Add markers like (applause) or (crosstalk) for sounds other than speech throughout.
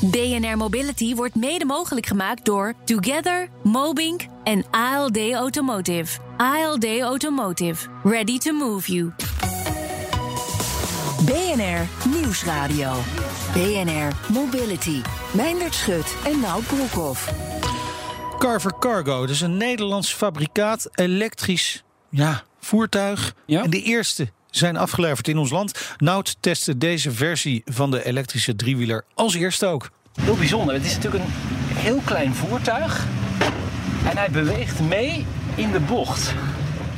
BNR Mobility wordt mede mogelijk gemaakt door Together, Mobink en ALD Automotive. ALD Automotive. Ready to move you. BNR Nieuwsradio. BNR Mobility. Meindert Schut en Nout Broekhoff. Carver Cargo, dat is een Nederlands fabrikaat elektrisch ja, voertuig. Ja? En de eerste zijn afgeleverd in ons land. Nout testte deze versie van de elektrische driewieler als eerste ook. Heel bijzonder. Het is natuurlijk een heel klein voertuig. En hij beweegt mee in de bocht.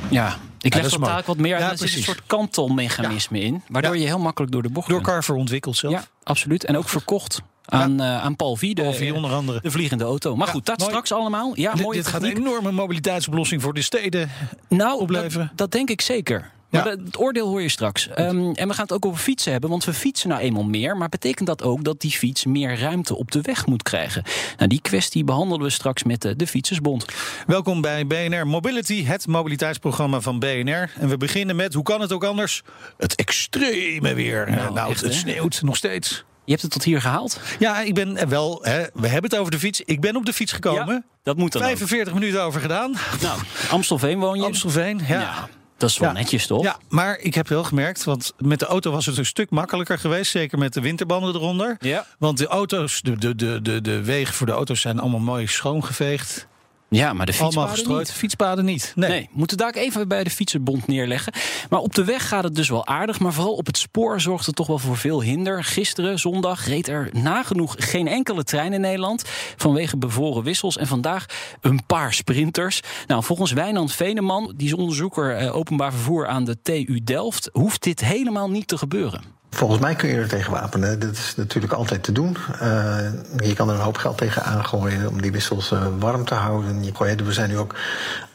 Ja, ik leg is dat taak wat meer uit. Ja, er zit een soort kantelmechanisme in. Waardoor Ja. je heel makkelijk door de bocht Door kunt. Carver ontwikkeld zelf. Ja, absoluut. En ook verkocht aan, eh aan Paul Vie, de, Paul Vie onder andere. de vliegende auto. Maar Ja, goed, dat mooi. straks allemaal. Ja, Dit, mooie dit gaat een enorme mobiliteitsoplossing voor de steden. nou, opleveren. Dat, dat denk ik zeker. Maar Ja. het oordeel hoor je straks. Ehm, en we gaan het ook over fietsen hebben, want we fietsen nou eenmaal meer. Maar betekent dat ook dat die fiets meer ruimte op de weg moet krijgen? Nou, die kwestie behandelen we straks met de, de Fietsersbond. Welkom bij BNR Mobility, het mobiliteitsprogramma van BNR. En we beginnen met, hoe kan het ook anders? Het extreme weer. Nou, Nou, echt, het sneeuwt nog steeds. Je hebt het tot hier gehaald? Ja, ik ben eh, wel, hè, we hebben het over de fiets. Ik ben op de fiets gekomen. Ja, dat moet dan ook. 45 minuten over gedaan. Nou, Amstelveen woon je? Amstelveen, ja. Ja, dat is wel Ja. netjes, toch? Ja, maar ik heb wel gemerkt, want met de auto was het een stuk makkelijker geweest. Zeker met de winterbanden eronder. Ja. Want de auto's, de, de, de, de, de wegen voor de auto's zijn allemaal mooi schoongeveegd. Ja, maar de fietspaden niet. Fietspaden niet. Nee. Nee, moeten daar even bij de Fietsenbond neerleggen. Maar op de weg gaat het dus wel aardig. Maar vooral op het spoor zorgt het toch wel voor veel hinder. Gisteren, zondag, reed er nagenoeg geen enkele trein in Nederland. Vanwege bevroren wissels. En vandaag een paar sprinters. Nou, volgens Wijnand Veneman, die is onderzoeker eh, openbaar vervoer aan de TU Delft, hoeft dit helemaal niet te gebeuren. Volgens mij kun je er tegen wapenen. Dat is natuurlijk altijd te doen. Eh, je kan er een hoop geld tegen aangooien om die wissels eh, warm te houden. Je, er zijn nu ook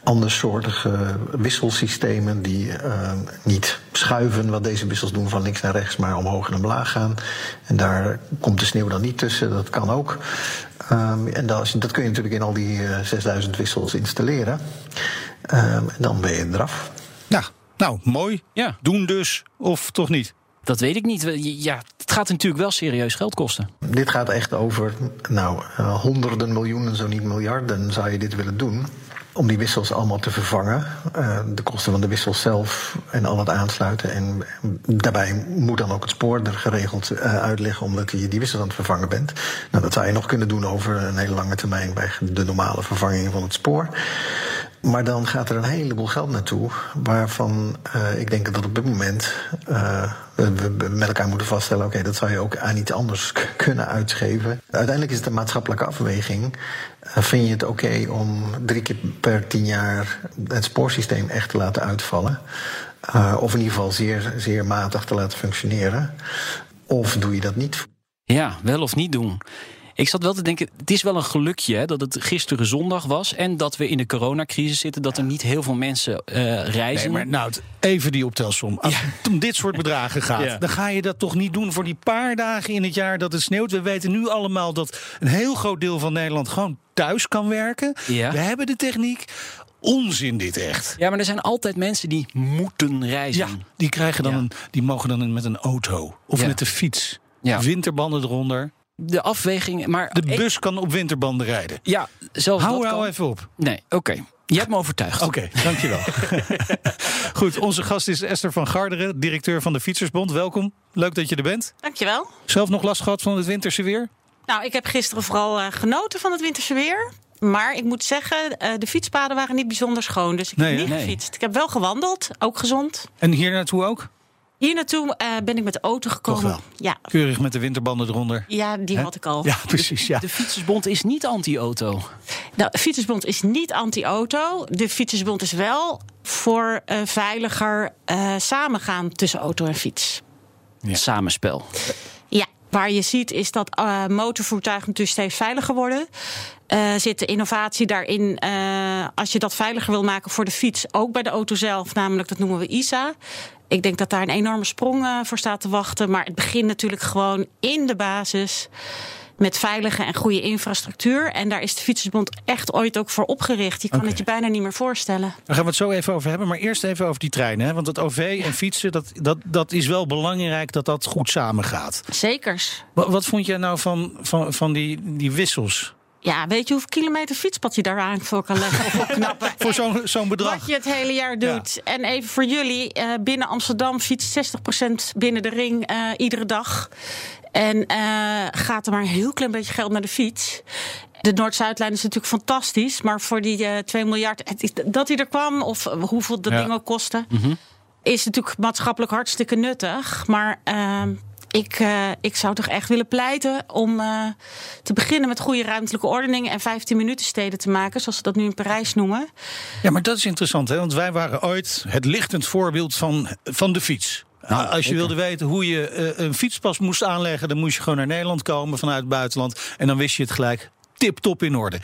andersoortige wisselsystemen die eh, niet schuiven wat deze wissels doen van links naar rechts, maar omhoog en omlaag gaan. En daar komt de sneeuw dan niet tussen. Dat kan ook. Ehm, en dat, dat kun je natuurlijk in al die eh, 6000 wissels installeren. Ehm, en dan ben je eraf. Ja, nou, mooi. Ja. Doen dus, of toch niet? Dat weet ik niet. Ja, het gaat natuurlijk wel serieus geld kosten. Dit gaat echt over nou, eh, honderden miljoenen, zo niet miljarden, zou je dit willen doen. Om die wissels allemaal te vervangen. Eh, de kosten van de wissels zelf en al het aansluiten. En daarbij moet dan ook het spoor er geregeld eh, uitleggen, omdat je die wissels aan het vervangen bent. Nou, dat zou je nog kunnen doen over een hele lange termijn bij de normale vervanging van het spoor. Maar dan gaat er een heleboel geld naartoe, waarvan eh, ik denk dat op dit moment eh, we, met elkaar moeten vaststellen: oké, dat zou je ook aan iets anders kunnen uitgeven. Uiteindelijk is het een maatschappelijke afweging. Eh, vind je het oké om drie keer per tien jaar het spoorsysteem echt te laten uitvallen? Of in ieder geval zeer, zeer matig te laten functioneren? Of doe je dat niet? Ja, wel of niet doen. Ik zat wel te denken, het is wel een gelukje hè, dat het gisteren zondag was... en dat we in de coronacrisis zitten, dat er niet heel veel mensen eh, reizen. Nee, maar nou, even die optelsom. Als het om dit soort bedragen gaat, (laughs) Ja. dan ga je dat toch niet doen voor die paar dagen in het jaar dat het sneeuwt. We weten nu allemaal dat een heel groot deel van Nederland gewoon thuis kan werken. Ja. We hebben de techniek. Onzin dit echt. Ja, maar er zijn altijd mensen die moeten reizen. Ja, die, krijgen dan Ja. een, die mogen dan met een auto of Ja. met de fiets. Ja. Winterbanden eronder. De afweging, maar... De bus kan op winterbanden rijden. Ja, zelfs Hou dat nou kan. even op. Nee, oké. Je hebt me overtuigd. Oké, dankjewel. (laughs) Goed, onze gast is Esther van Garderen, directeur van de Fietsersbond. Welkom, leuk dat je er bent. Dankjewel. Zelf nog last gehad van het winterse weer? Nou, ik heb gisteren vooral eh, genoten van het winterse weer. Maar ik moet zeggen, eh, de fietspaden waren niet bijzonder schoon. Dus ik Nee, heb niet Nee. gefietst. Ik heb wel gewandeld, ook gezond. En hier naartoe ook? Hier naartoe eh, ben ik met de auto gekomen. Toch wel. Ja, Keurig met de winterbanden eronder. ja die had ik al. Ja, precies. Ja. De Fietsersbond is niet anti-auto. Nou, de Fietsersbond is niet anti-auto. De Fietsersbond is wel voor eh, veiliger eh, samengaan tussen auto en fiets. Ja. Samenspel. Waar je ziet is dat uh, motorvoertuigen natuurlijk steeds veiliger worden. Uh, zit de innovatie daarin, uh, als je dat veiliger wil maken voor de fiets, ook bij de auto zelf, namelijk dat noemen we ISA. Ik denk dat daar een enorme sprong voor staat te wachten. Maar het begint natuurlijk gewoon in de basis met veilige en goede infrastructuur. En daar is de Fietsersbond echt ooit ook voor opgericht. Je kan het je bijna niet meer voorstellen. Daar gaan we het zo even over hebben. Maar eerst even over die treinen. Hè? Want het OV en fietsen, dat, dat, dat is wel belangrijk dat dat goed samengaat. Zekers. Wat, wat vond jij nou van, van, van die, die wissels? Ja, weet je hoeveel kilometer fietspad je daaraan voor kan leggen of opknappen? (laughs) Voor zo'n zo'n bedrag. Wat je het hele jaar doet. En even voor jullie, eh, binnen Amsterdam fietst 60% binnen de ring eh, iedere dag. En eh, gaat er maar een heel klein beetje geld naar de fiets. De Noord-Zuidlijn is natuurlijk fantastisch. Maar voor die eh 2 miljard, het dat hij er kwam, of hoeveel dat Ja. ding ook kostte, is natuurlijk maatschappelijk hartstikke nuttig. Maar ehm, ik, eh, ik zou toch echt willen pleiten om eh, te beginnen met goede ruimtelijke ordening en 15 minuten steden te maken, zoals ze dat nu in Parijs noemen. Ja, maar dat is interessant, hè? want wij waren ooit het lichtend voorbeeld van, van de fiets. Nou, Als je wilde weten hoe je eh, een fietspas moest aanleggen, dan moest je gewoon naar Nederland komen vanuit het buitenland. En dan wist je het gelijk tip-top in orde.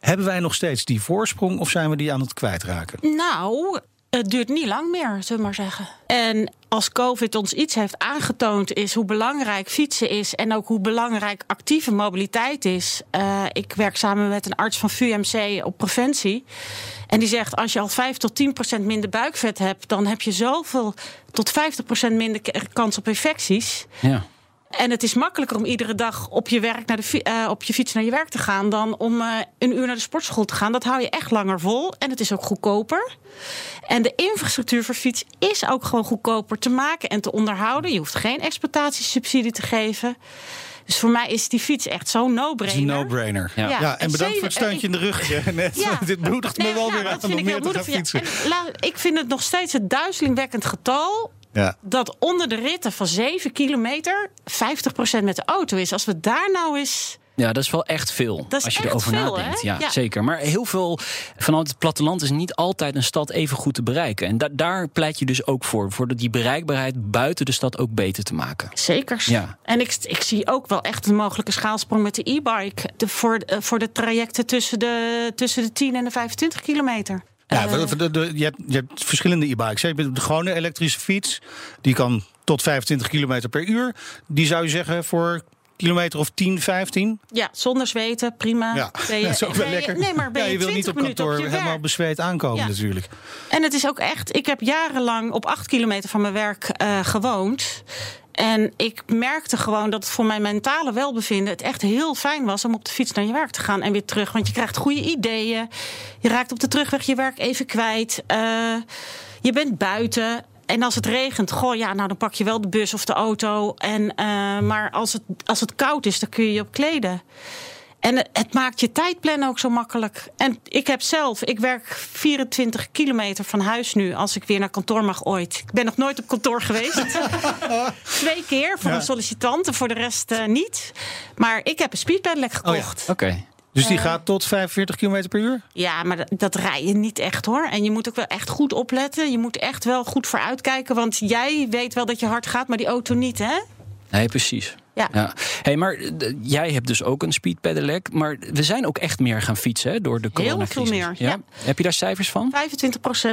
Hebben wij nog steeds die voorsprong of zijn we die aan het kwijtraken? Nou, het duurt niet lang meer, zullen we maar zeggen. En als COVID ons iets heeft aangetoond, is hoe belangrijk fietsen is en ook hoe belangrijk actieve mobiliteit is. Eh, ik werk samen met een arts van VUMC op preventie. En die zegt: als je al 5 tot 10 procent minder buikvet hebt, dan heb je zoveel tot 50 procent minder kans op infecties. Ja. En het is makkelijker om iedere dag op je, werk naar de, eh, op je fiets naar je werk te gaan dan om eh, een uur naar de sportschool te gaan. Dat hou je echt langer vol en het is ook goedkoper. En de infrastructuur voor fiets is ook gewoon goedkoper te maken en te onderhouden. Je hoeft geen exploitatiesubsidie te geven. Dus voor mij is die fiets echt zo'n no-brainer. een no-brainer. Ja. Ja, en bedankt voor het steuntje in de rug hè, net. Ja. (laughs) Dit bemoedigt me Nee, wel nou, weer aan vind om ik meer te gaan fietsen. En la- ik vind het nog steeds het duizelingwekkend getal Ja. dat onder de ritten van 7 kilometer 50% met de auto is. Als we daar nou eens. Ja, dat is wel echt veel. Dat is als je echt erover veel, nadenkt. Ja, Ja. zeker. Maar heel veel vanuit het platteland is niet altijd een stad even goed te bereiken. En da- daar pleit je dus ook voor. Voor die bereikbaarheid buiten de stad ook beter te maken. Zekers. Ja. En ik, ik zie ook wel echt een mogelijke schaalsprong met de e-bike. Voor, eh, voor de trajecten tussen de, tussen de 10 en de 25 kilometer. Ja, Eh, je, hebt, je hebt verschillende e-bikes. Je hebt de gewone elektrische fiets. Die kan tot 25 km per uur. Die zou je zeggen voor kilometer of 10, 15. ja, zonder zweten, prima. Ja, je- (laughs) dat is ook wel je- lekker. Nee, maar ben ja, je, je wil niet 20 op kantoor helemaal werk. bezweet aankomen Ja. natuurlijk. En het is ook echt, ik heb jarenlang op acht kilometer van mijn werk eh, gewoond. En ik merkte gewoon dat het voor mijn mentale welbevinden het echt heel fijn was om op de fiets naar je werk te gaan en weer terug. Want je krijgt goede ideeën. Je raakt op de terugweg je werk even kwijt. Eh, je bent buiten. En als het regent, goh, ja, nou dan pak je wel de bus of de auto. En, eh, maar als het, als het koud is, dan kun je je op kleden. En het, maakt je tijdplannen ook zo makkelijk. En ik heb zelf, ik werk 24 kilometer van huis nu als ik weer naar kantoor mag ooit. Ik ben nog nooit op kantoor geweest. (laughs) Twee keer voor een sollicitant en voor de rest eh, niet. Maar ik heb een speedpedelec gekocht. Oké. Dus Eh. die gaat tot 45 km per uur? Ja, maar dat, dat rij je niet echt hoor. En je moet ook wel echt goed opletten. Je moet echt wel goed vooruitkijken. Want jij weet wel dat je hard gaat, maar die auto niet, hè? Nee, precies. Ja. Hey, maar eh, jij hebt dus ook een speed pedelec. Maar we zijn ook echt meer gaan fietsen hè, door de Heel coronacrisis. veel meer, ja. Heb je daar cijfers van?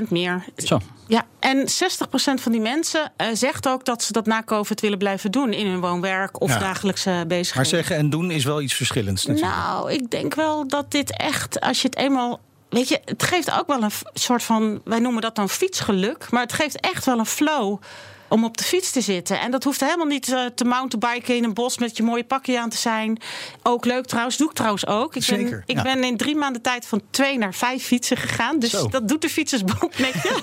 25% meer. Zo. Ja, en 60% van die mensen eh, zegt ook dat ze dat na COVID willen blijven doen in hun woonwerk of Ja. dagelijkse Maar bezigheden. zeggen en doen is wel iets verschillends natuurlijk. Nou, ik denk wel dat dit echt, als je het eenmaal. Weet je, het geeft ook wel een soort van. Wij noemen dat dan fietsgeluk. Maar het geeft echt wel een flow om op de fiets te zitten. En dat hoeft helemaal niet eh, te mountainbiken in een bos met je mooie pakje aan te zijn. Ook leuk trouwens, doe ik trouwens ook. Ik, Zeker, ben, ik ja. ben in drie maanden tijd van twee naar vijf fietsen gegaan. Dus Zo. dat doet de fietsersbond met je.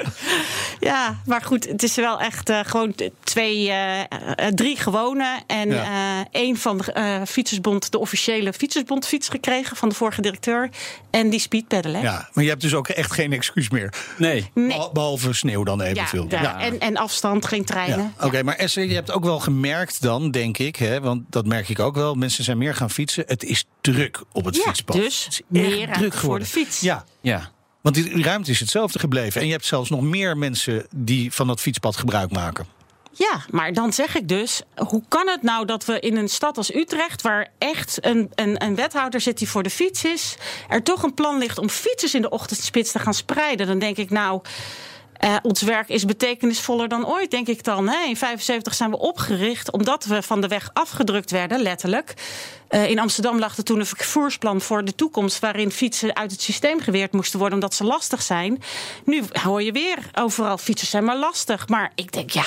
(laughs) ja, maar goed, het is wel echt eh, gewoon twee, eh, drie gewone. En Ja. eh één van de eh, fietsersbond, de officiële fietsersbond fiets gekregen van de vorige directeur. En die speedpeddelen. Ja, maar je hebt dus ook echt geen excuus meer. Nee. Nee. Beh- Behalve sneeuw dan Ja, evenveel. ja, En, en afstand, geen treinen. Ja, Oké, maar Esther, je hebt ook wel gemerkt dan, denk ik, hè, want dat merk ik ook wel. Mensen zijn meer gaan fietsen. Het is druk op het Ja, fietspad. dus het is meer druk voor de fiets. Ja, Ja. want die die ruimte is hetzelfde gebleven. En je hebt zelfs nog meer mensen die van dat fietspad gebruik maken. Ja, maar dan zeg ik dus, hoe kan het nou dat we in een stad als Utrecht, waar echt een, een, een wethouder zit die voor de fiets is, er toch een plan ligt om fietsers in de ochtendspits te gaan spreiden? Dan denk ik nou. Uh, ons werk is betekenisvoller dan ooit, denk ik dan. Hè? In 75 zijn we opgericht omdat we van de weg afgedrukt werden, letterlijk. Uh, in Amsterdam lag er toen een vervoersplan voor de toekomst... waarin fietsen uit het systeem geweerd moesten worden omdat ze lastig zijn. Nu hoor je weer overal, fietsers zijn maar lastig. Maar ik denk, ja,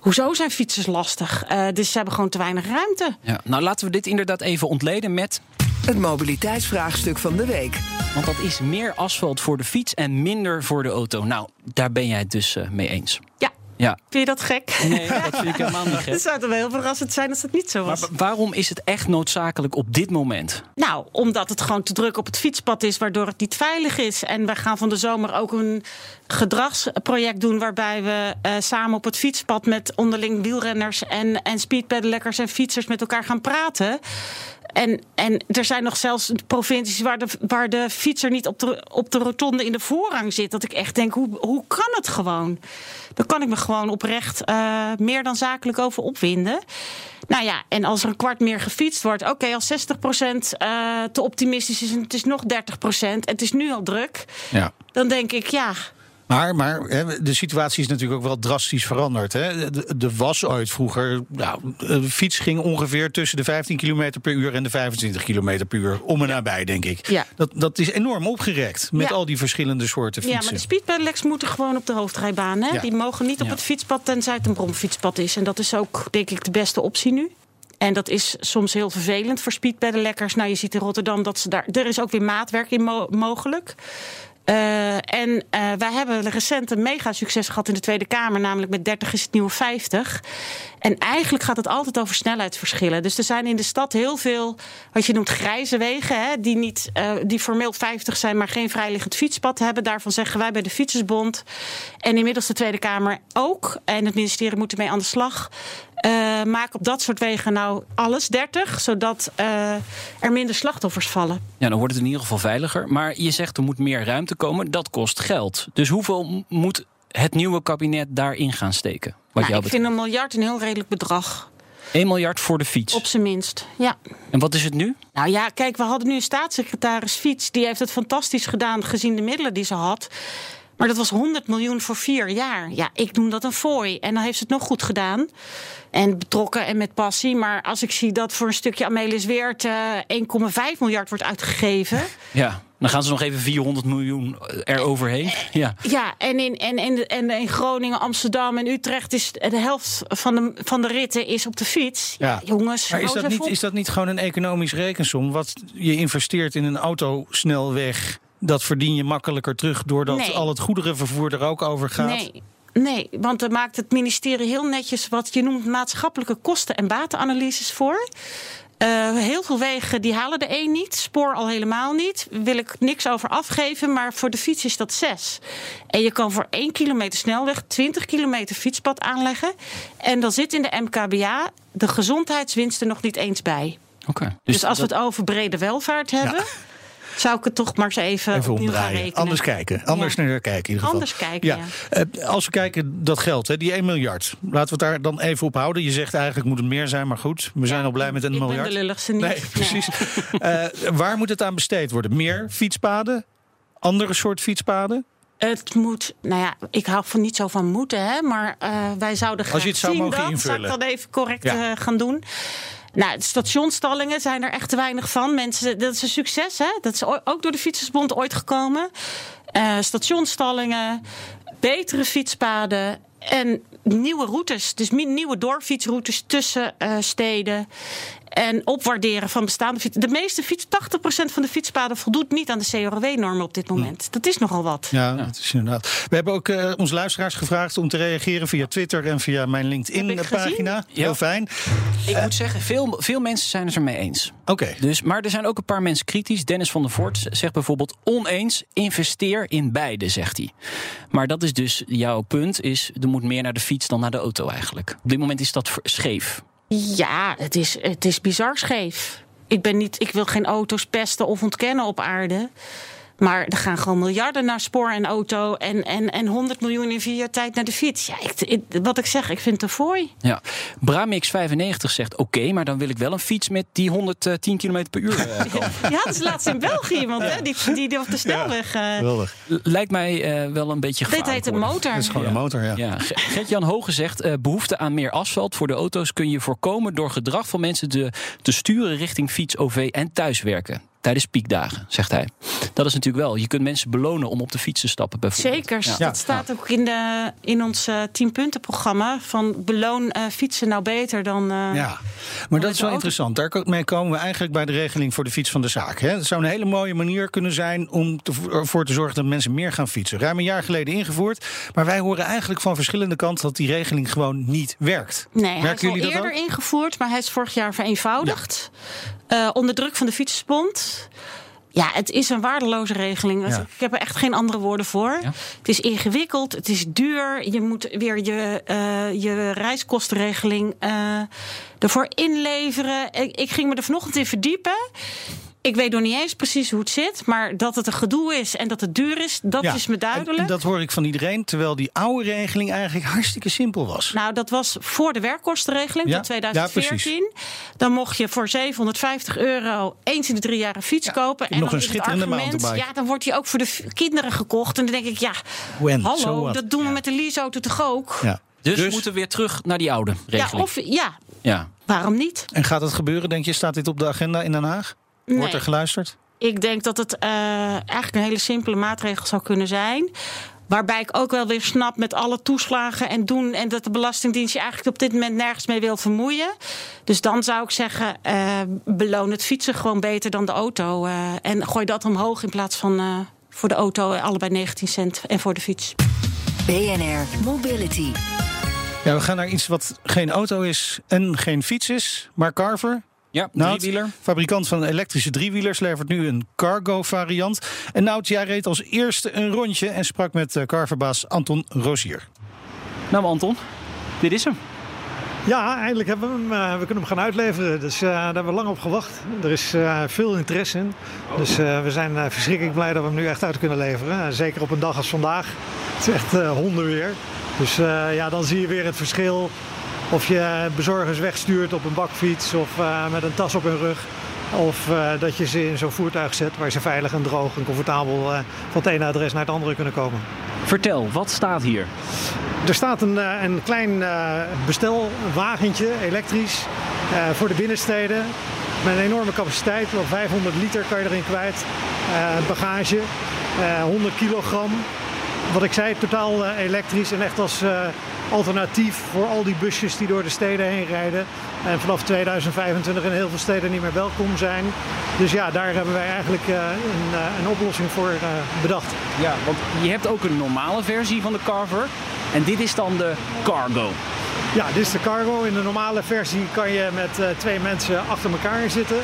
hoezo zijn fietsers lastig? Uh, dus ze hebben gewoon te weinig ruimte. Ja, nou, laten we dit inderdaad even ontleden met... Het mobiliteitsvraagstuk van de week. Want dat is meer asfalt voor de fiets en minder voor de auto. Nou, daar ben jij het dus uh, mee eens. Ja. Ja. Vind je dat gek? Nee, dat vind ik (laughs) helemaal niet gek. Het zou toch wel heel verrassend zijn als het niet zo was. Maar waarom is het echt noodzakelijk op dit moment? Nou, omdat het gewoon te druk op het fietspad is, waardoor het niet veilig is. En we gaan van de zomer ook een gedragsproject doen waarbij we uh, samen op het fietspad met onderling wielrenners en, en en fietsers met elkaar gaan praten. En, en er zijn nog zelfs provincies waar de, waar de fietser niet op de, op de rotonde in de voorrang zit. Dat ik echt denk, hoe, hoe kan het gewoon? Daar kan ik me gewoon oprecht uh, meer dan zakelijk over opwinden. Nou ja, en als er een kwart meer gefietst wordt, oké, okay, als 60% uh, te optimistisch is en het is nog 30% en het is nu al druk, ja. dan denk ik, ja, maar, maar de situatie is natuurlijk ook wel drastisch veranderd. Hè. De, was ooit vroeger. Nou, de fiets ging ongeveer tussen de 15 km per uur en de 25 km per uur. Om en nabij, denk ik. Ja. Dat, dat is enorm opgerekt met Ja. al die verschillende soorten fietsen. Ja, maar de speedpedelecs moeten gewoon op de hoofdrijbaan. Hè? Ja. Die mogen niet op het fietspad tenzij het een bromfietspad is. En dat is ook, denk ik, de beste optie nu. En dat is soms heel vervelend voor speedpedelekkers. Nou, je ziet in Rotterdam dat ze daar... Er is ook weer maatwerk in mo- mogelijk. Eh, en eh, wij hebben recent een mega succes gehad in de Tweede Kamer, namelijk met 30 is het nieuwe 50. En eigenlijk gaat het altijd over snelheidsverschillen. Dus er zijn in de stad heel veel, wat je noemt, grijze wegen, hè, die, niet, eh, die formeel 50 zijn, maar geen vrijliggend fietspad hebben. Daarvan zeggen wij bij de Fietsersbond en inmiddels de Tweede Kamer ook. En het ministerie moet ermee aan de slag. Eh, maak op dat soort wegen nou alles 30, zodat eh, er minder slachtoffers vallen. Ja, dan wordt het in ieder geval veiliger. Maar je zegt er moet meer ruimte komen. Dat kost geld. Dus hoeveel moet het nieuwe kabinet daarin gaan steken? Wat Nou, jou ik vind een miljard een heel redelijk bedrag, 1 miljard voor de fiets. op zijn minst. Ja. En wat is het nu? Nou ja, kijk, we hadden nu een staatssecretaris Fiets. Die heeft het fantastisch gedaan gezien de middelen die ze had. Maar dat was 100 miljoen voor vier jaar. Ja, ik noem dat een fooi. En dan heeft ze het nog goed gedaan. En betrokken en met passie. Maar als ik zie dat voor een stukje Amelis Weert eh 1,5 miljard wordt uitgegeven. Ja, dan gaan ze nog even 400 miljoen eroverheen. Ja. Ja, en in, en, en, en in Groningen, Amsterdam en Utrecht is de helft van de, van de ritten is op de fiets. Ja. jongens, Maar is dat, niet, op. is dat niet gewoon een economisch rekensom? Wat je investeert in een autosnelweg, dat verdien je makkelijker terug doordat Nee. al het goederenvervoer er ook over gaat. Nee. Nee, want er maakt het ministerie heel netjes wat je noemt maatschappelijke kosten- en batenanalyses voor. Eh, heel veel wegen die halen de één niet, spoor al helemaal niet. Wil ik niks over afgeven, maar voor de fiets is dat zes. En je kan voor één kilometer snelweg 20 kilometer fietspad aanleggen. En dan zit in de MKBA de gezondheidswinst er nog niet eens bij. Oké. Dus, als we het over brede welvaart hebben, zou ik het toch maar eens even, Even opnieuw gaan omdraaien. rekenen. Anders kijken. Anders Ja. naar kijken in ieder geval. Anders kijken, ja. Eh, als we kijken, dat geld, hè, die 1 miljard. Laten we het daar dan even op houden. Je zegt eigenlijk moet het meer zijn, maar goed. We zijn al blij met een ik ben miljard. de lulligste niet. Nee, precies. Eh, waar moet het aan besteed worden? Meer fietspaden? Andere soort fietspaden? Het moet, nou ja, ik hou van niet zo van moeten, hè, maar eh, wij zouden graag Als je het zou zien mogen dat, invullen. Zal ik dan even correct Ja. gaan doen? Nou, stationstallingen zijn er echt te weinig van. Mensen, dat is een succes, hè? Dat is ook door de Fietsersbond ooit gekomen. Eh stationstallingen, betere fietspaden en nieuwe routes. Dus nieuwe doorfietsroutes tussen eh, steden. En opwaarderen van bestaande fietsen. De meeste fiets, 80% van de fietspaden voldoet niet aan de CRW-normen op dit moment. Dat is nogal wat. Ja, dat is inderdaad. We hebben ook eh, onze luisteraars gevraagd om te reageren via Twitter en via mijn Heb ik LinkedIn-pagina. Heel fijn. Ik moet zeggen, veel, veel mensen zijn het ermee eens. Oké. Dus, maar er zijn ook een paar mensen kritisch. Dennis van der Voort zegt bijvoorbeeld oneens, investeer in beide, zegt hij. Maar dat is dus jouw punt, is er moet meer naar de fiets dan naar de auto eigenlijk. Op dit moment is dat scheef. Ja, het is, het is bizar scheef. Ik, ben niet, ik wil geen auto's pesten of ontkennen op aarde. Maar er gaan gewoon miljarden naar spoor en auto. En, en, en 100 miljoen in vier jaar tijd naar de fiets. Ja, ik, ik- wat ik zeg, ik vind het een fooi. Ja. Bramix95 zegt oké, maar dan wil ik wel een fiets met die 110 km per uur. eh. (laughs) Ja, dat is laatst in België iemand, hè? Die, die, die op de snelweg. eh. Lijkt mij eh, wel een beetje dit gevaarlijk heet een motor. Dat is gewoon een motor, ja. Ja, Ge- Gert-Jan Hoge zegt... eh, behoefte aan meer asfalt voor de auto's kun je voorkomen... door gedrag van mensen te, te sturen richting fiets, OV en thuiswerken. Tijdens piekdagen, zegt hij. Dat is natuurlijk wel. Je kunt mensen belonen om op de fiets te stappen. Bijvoorbeeld. Zeker, Ja. dat staat ook in, de, in ons eh 10-punten-programma. Van beloon eh, fietsen nou beter dan... eh, Ja, maar dat is wel auto. interessant. Daarmee komen we eigenlijk bij de regeling voor de fiets van de zaak. Hè. Het zou een hele mooie manier kunnen zijn om te- ervoor te zorgen dat mensen meer gaan fietsen. Ruim een jaar geleden ingevoerd. Maar wij horen eigenlijk van verschillende kanten dat die regeling gewoon niet werkt. Nee, hij is Merken al eerder ook? ingevoerd, maar hij is vorig jaar vereenvoudigd. Eh, onder druk van de Fietsenbond. Ja, het is een waardeloze regeling. Ja. Ik heb er echt geen andere woorden voor. Ja. Het is ingewikkeld, het is duur. Je moet weer je, eh, je reiskostenregeling eh, ervoor inleveren. Ik, ik ging me er vanochtend in verdiepen. Ik weet nog niet eens precies hoe het zit. Maar dat het een gedoe is en dat het duur is, dat Ja, is me en- duidelijk. En dat hoor ik van iedereen, terwijl die oude regeling eigenlijk hartstikke simpel was. Nou, dat was voor de werkkostenregeling Ja, tot 2014. ja, dan mocht je voor 750 euro eens in de drie jaar een fiets kopen. heb nog dan een schitterende mountainbike. Ja, dan wordt die ook voor de kinderen gekocht. En dan denk ik, ja, When, hallo, dat doen we met de leaseauto toch ook? Ja. Dus, we moeten weer terug naar die oude Ja, regeling. of ja, Ja. waarom niet? En gaat het gebeuren, denk je? Staat dit op de agenda in Den Haag? Wordt Nee. er geluisterd? Ik denk dat het eh, eigenlijk een hele simpele maatregel zou kunnen zijn. Waarbij ik ook wel weer snap met alle toeslagen en doen. En dat de Belastingdienst je eigenlijk op dit moment nergens mee wil vermoeien. Dus dan zou ik zeggen: eh, beloon het fietsen gewoon beter dan de auto. eh, en gooi dat omhoog in plaats van eh, voor de auto allebei 19 cent en voor de fiets. BNR Mobility. Ja, we gaan naar iets wat geen auto is en geen fiets is, maar Carver. Ja, Nout, driewieler. fabrikant van elektrische driewielers, levert nu een cargo variant. En Nout, jij reed als eerste een rondje en sprak met eh, Carverbaas Anton Rosier. Nou, Anton, dit is hem. Ja, eindelijk hebben we hem. eh, we kunnen hem gaan uitleveren. Dus eh, daar hebben we lang op gewacht. Er is eh, veel interesse in. Dus eh, we zijn eh, verschrikkelijk blij dat we hem nu echt uit kunnen leveren. Zeker op een dag als vandaag. Het is echt hondenweer. Dus eh, ja, dan zie je weer het verschil. Of je bezorgers wegstuurt op een bakfiets of eh, met een tas op hun rug. Of eh, dat je ze in zo'n voertuig zet waar ze veilig en droog en comfortabel eh, van het ene adres naar het andere kunnen komen. Vertel, wat staat hier? Er staat een, een klein bestelwagentje, elektrisch, voor de binnensteden. Met een enorme capaciteit, wel 500 liter kan je erin kwijt. Bagage, eh, 100 kilogram. Wat ik zei, totaal elektrisch en echt als alternatief voor al die busjes die door de steden heen rijden. En vanaf 2025 in heel veel steden niet meer welkom zijn. Dus ja, daar hebben wij eigenlijk eh, een, eh, een oplossing voor eh, bedacht. Ja, want je hebt ook een normale versie van de Carver. En dit is dan de Cargo. Ja, dit is de cargo. In de normale versie kan je met twee mensen achter elkaar zitten.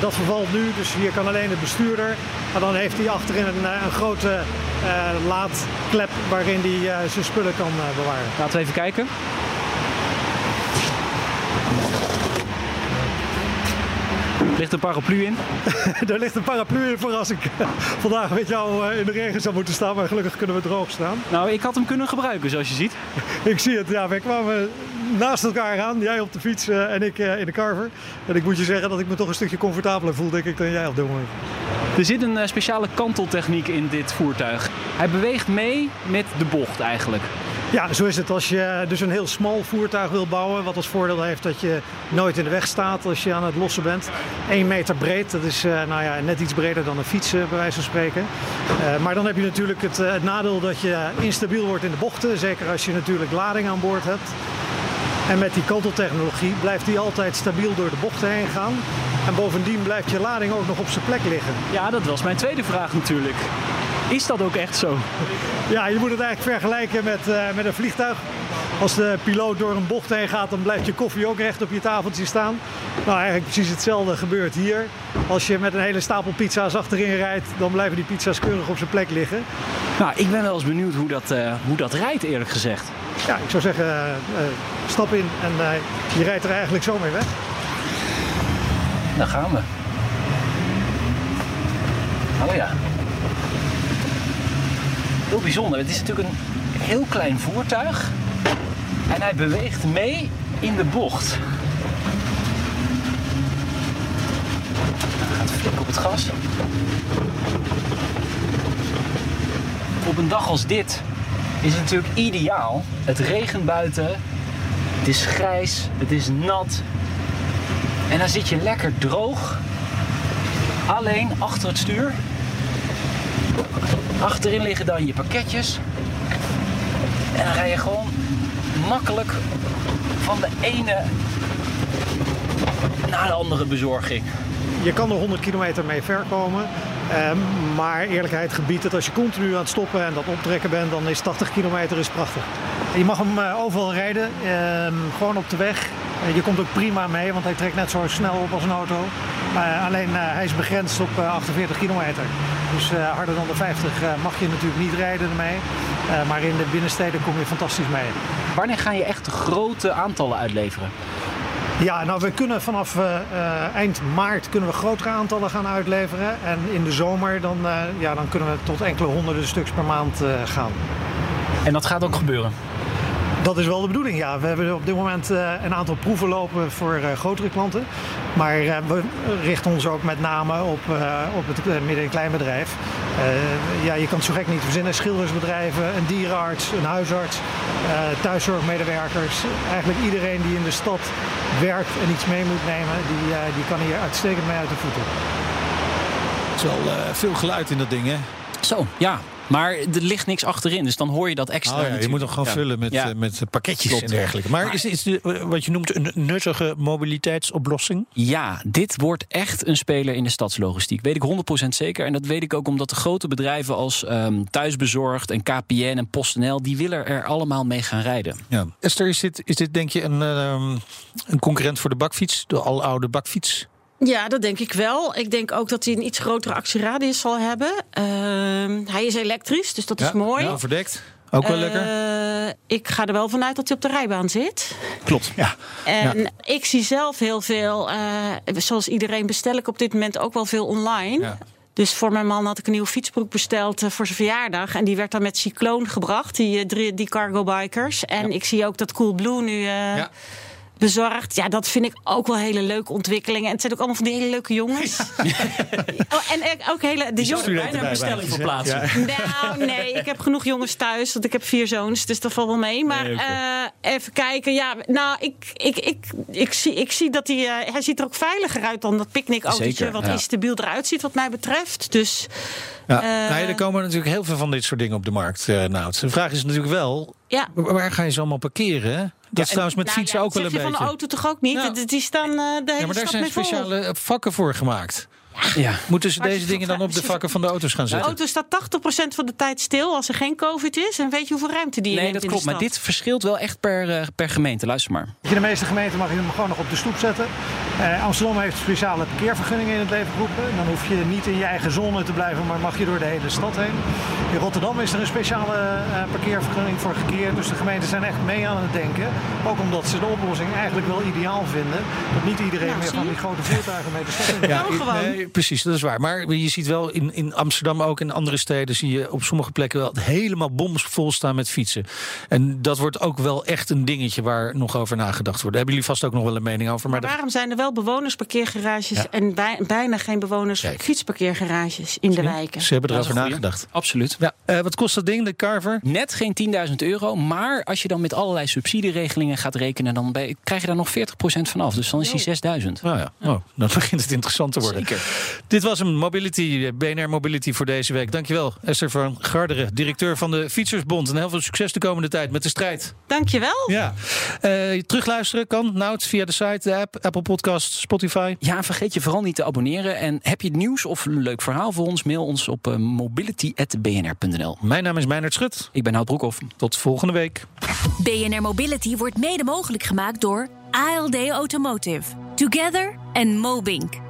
Dat vervalt nu, dus hier kan alleen de bestuurder. Maar dan heeft hij achterin een, een grote laadklep waarin hij eh, zijn spullen kan eh, bewaren. Laten we even kijken. Er ligt een paraplu in. (laughs) Daar ligt een paraplu in voor als ik eh, vandaag met jou eh, in de regen zou moeten staan. Maar gelukkig kunnen we droog staan. Nou, ik had hem kunnen gebruiken, zoals je ziet. (laughs) Ik zie het, ja. Wij kwamen naast elkaar aan. Jij op de fiets eh, en ik eh, in de carver. En ik moet je zeggen dat ik me toch een stukje comfortabeler voel, denk ik, dan jij op dit moment. Er zit een eh, speciale kanteltechniek in dit voertuig. Hij beweegt mee met de bocht eigenlijk. Ja, zo is het. Als je dus een heel smal voertuig wil bouwen, wat als voordeel heeft dat je nooit in de weg staat als je aan het lossen bent. 1 meter breed, dat is eh, nou ja, net iets breder dan een fiets, bij wijze van spreken. Eh, maar dan heb je natuurlijk het, het nadeel dat je instabiel wordt in de bochten. Zeker als je natuurlijk lading aan boord hebt. En met die kanteltechnologie blijft die altijd stabiel door de bochten heen gaan. En bovendien blijft je lading ook nog op zijn plek liggen. Ja, dat was mijn tweede vraag natuurlijk. Is dat ook echt zo? Ja, je moet het eigenlijk vergelijken met, eh, met een vliegtuig. Als de piloot door een bocht heen gaat, dan blijft je koffie ook recht op je tafeltje staan. Nou, eigenlijk precies hetzelfde gebeurt hier. Als je met een hele stapel pizza's achterin rijdt, dan blijven die pizza's keurig op zijn plek liggen. Nou, ik ben wel eens benieuwd hoe dat, eh, hoe dat rijdt, eerlijk gezegd. Ja, ik zou zeggen, eh, stap in en je rijdt er eigenlijk zo mee weg. Daar gaan we. Oh ja. heel bijzonder. Het is natuurlijk een heel klein voertuig. En hij beweegt mee in de bocht. Hij gaat flink op het gas. Op een dag als dit is het natuurlijk ideaal. Het regent buiten. Het is grijs. Het is nat. En dan zit je lekker droog. Alleen achter het stuur. Achterin liggen dan je pakketjes. En dan rij je gewoon makkelijk van de ene naar de andere bezorging. Je kan er 100 kilometer mee ver komen. Eh, maar eerlijkheid gebiedt dat als je continu aan het stoppen en dat optrekken bent, dan is 80 kilometer is prachtig. Je mag hem eh, overal rijden, eh, gewoon op de weg. Eh, je komt ook prima mee, want hij trekt net zo snel op als een auto. Alleen eh, hij is begrensd op eh, 48 kilometer. Dus eh, harder dan de 50 eh, mag je natuurlijk niet rijden ermee. Eh, maar in de binnensteden kom je fantastisch mee. Wanneer ga je echt grote aantallen uitleveren? Ja, nou we kunnen vanaf eh, eh, eind maart kunnen we grotere aantallen gaan uitleveren. En in de zomer dan, eh, ja, dan kunnen we tot enkele honderden stuks per maand eh, gaan. En dat gaat ook gebeuren. Dat is wel de bedoeling, ja. We hebben op dit moment eh, een aantal proeven lopen voor eh, grotere klanten. Maar eh, we richten ons ook met name op, eh, op het midden- en kleinbedrijf. Eh, ja, je kan het zo gek niet verzinnen. Schildersbedrijven, een dierenarts, een huisarts, eh, thuiszorgmedewerkers. Eigenlijk iedereen die in de stad werkt en iets mee moet nemen, die, eh, die kan hier uitstekend mee uit de voeten. Het is wel eh, veel geluid in dat ding, hè? Zo, ja. Maar er ligt niks achterin, dus dan hoor je dat extra. Oh ja, je moet hem gewoon Ja. vullen met, Ja. eh, met pakketjes Klopt. en dergelijke. Maar, Maar- is, is de, eh, wat je noemt een nuttige mobiliteitsoplossing? Ja, dit wordt echt een speler in de stadslogistiek. Weet ik 100% zeker. En dat weet ik ook omdat de grote bedrijven als ehm, Thuisbezorgd en KPN en PostNL... die willen er allemaal mee gaan rijden. Ja. Esther, is dit, is dit denk je een, ehm, een concurrent voor de bakfiets? De aloude bakfiets? Ja, dat denk ik wel. Ik denk ook dat hij een iets grotere actieradius zal hebben. Ehm, hij is elektrisch, dus dat is mooi. Ja, overdekt. Ook wel lekker. Eh, ik ga er wel vanuit dat hij op de rijbaan zit. Klopt. Ja. En ik zie zelf heel veel, eh, zoals iedereen bestel ik op dit moment ook wel veel online. Ja. Dus voor mijn man had ik een nieuwe fietsbroek besteld eh, voor zijn verjaardag. En die werd dan met Cycloon gebracht, die, die cargo bikers. En ik zie ook dat Coolblue nu eh, Ja. Bezorgt. Ja, dat vind ik ook wel hele leuke ontwikkelingen. En het zijn ook allemaal van die hele leuke jongens. (laughs) oh, en eh, ook hele... De jongens, bijna een bestelling voor plaatsen. nou, nee, ik heb genoeg jongens thuis. Want ik heb vier zoons, dus dat valt wel mee. Maar Nee, eh, even kijken. Ja, nou, ik, ik, ik, ik, zie, ik zie dat hij... eh, hij ziet er ook veiliger uit dan dat picknickautootje... Zeker, wat ja. is stabiel eruit ziet, wat mij betreft. Dus Ja. Nee, er komen natuurlijk heel veel van dit soort dingen op de markt. eh nou, de vraag is natuurlijk wel, ja... waar waar ga je ze allemaal parkeren? Dat is trouwens met Nou fietsen ook wel dat een zeg je beetje. van de auto toch ook niet? Die- Die staan eh, de hele ja, maar daar zijn speciale eh, vakken voor gemaakt. Ja. Moeten ze deze dingen dan op de vakken van de auto's gaan De zetten? auto staat 80% van de tijd stil als er geen covid is. En weet je hoeveel ruimte die je Nee, dat in klopt. de Maar dit verschilt wel echt per, eh, per gemeente. Luister maar. In de meeste gemeenten mag je hem gewoon nog op de stoep zetten. Eh, Amsterdam heeft speciale parkeervergunningen in het leven geroepen. Dan hoef je niet in je eigen zone te blijven, maar mag je door de hele stad heen. In Rotterdam is er een speciale eh, parkeervergunning voor gecreëerd. Dus de gemeenten zijn echt mee aan het denken. Ook omdat ze de oplossing eigenlijk wel ideaal vinden. Dat niet iedereen Nou, meer van die grote voertuigen mee de stad in Ja, Kan gewoon. nee, precies, dat is waar. Maar je ziet wel in, in Amsterdam ook in andere steden zie je op sommige plekken wel helemaal bomvol staan met fietsen. En dat wordt ook wel echt een dingetje waar nog over nagedacht wordt. Daar hebben jullie vast ook nog wel een mening over. Maar Maar waarom zijn er wel bewonersparkeergarages en bij- bijna geen bewoners Kijk. fietsparkeergarages in de wijken? ze hebben erover nagedacht. Absoluut. Ja, eh, wat kost dat ding, de Carver? Net geen 10.000 euro, maar als je dan met allerlei subsidieregelingen gaat rekenen, dan ben- krijg je daar nog 40% van af. Dus dan is die 6.000. Nou ja, oh, dan begint het interessant te worden. Zeker. Dit was een Mobility, BNR Mobility voor deze week. Dankjewel, Esther van Garderen, directeur van de Fietsersbond. En heel veel succes de komende tijd met de strijd. Dankjewel. Ja. Eh, terugluisteren kan, Nout, via de site, de app, Apple Podcast, Spotify. Ja, vergeet je vooral niet te abonneren. En heb je nieuws of een leuk verhaal voor ons? Mail ons op eh, mobility.bnr.nl. Mijn naam is Meijnerd Schut. Ik ben Hout Broekhoff. Tot volgende week. BNR Mobility wordt mede mogelijk gemaakt door ALD Automotive. Together and Mobink.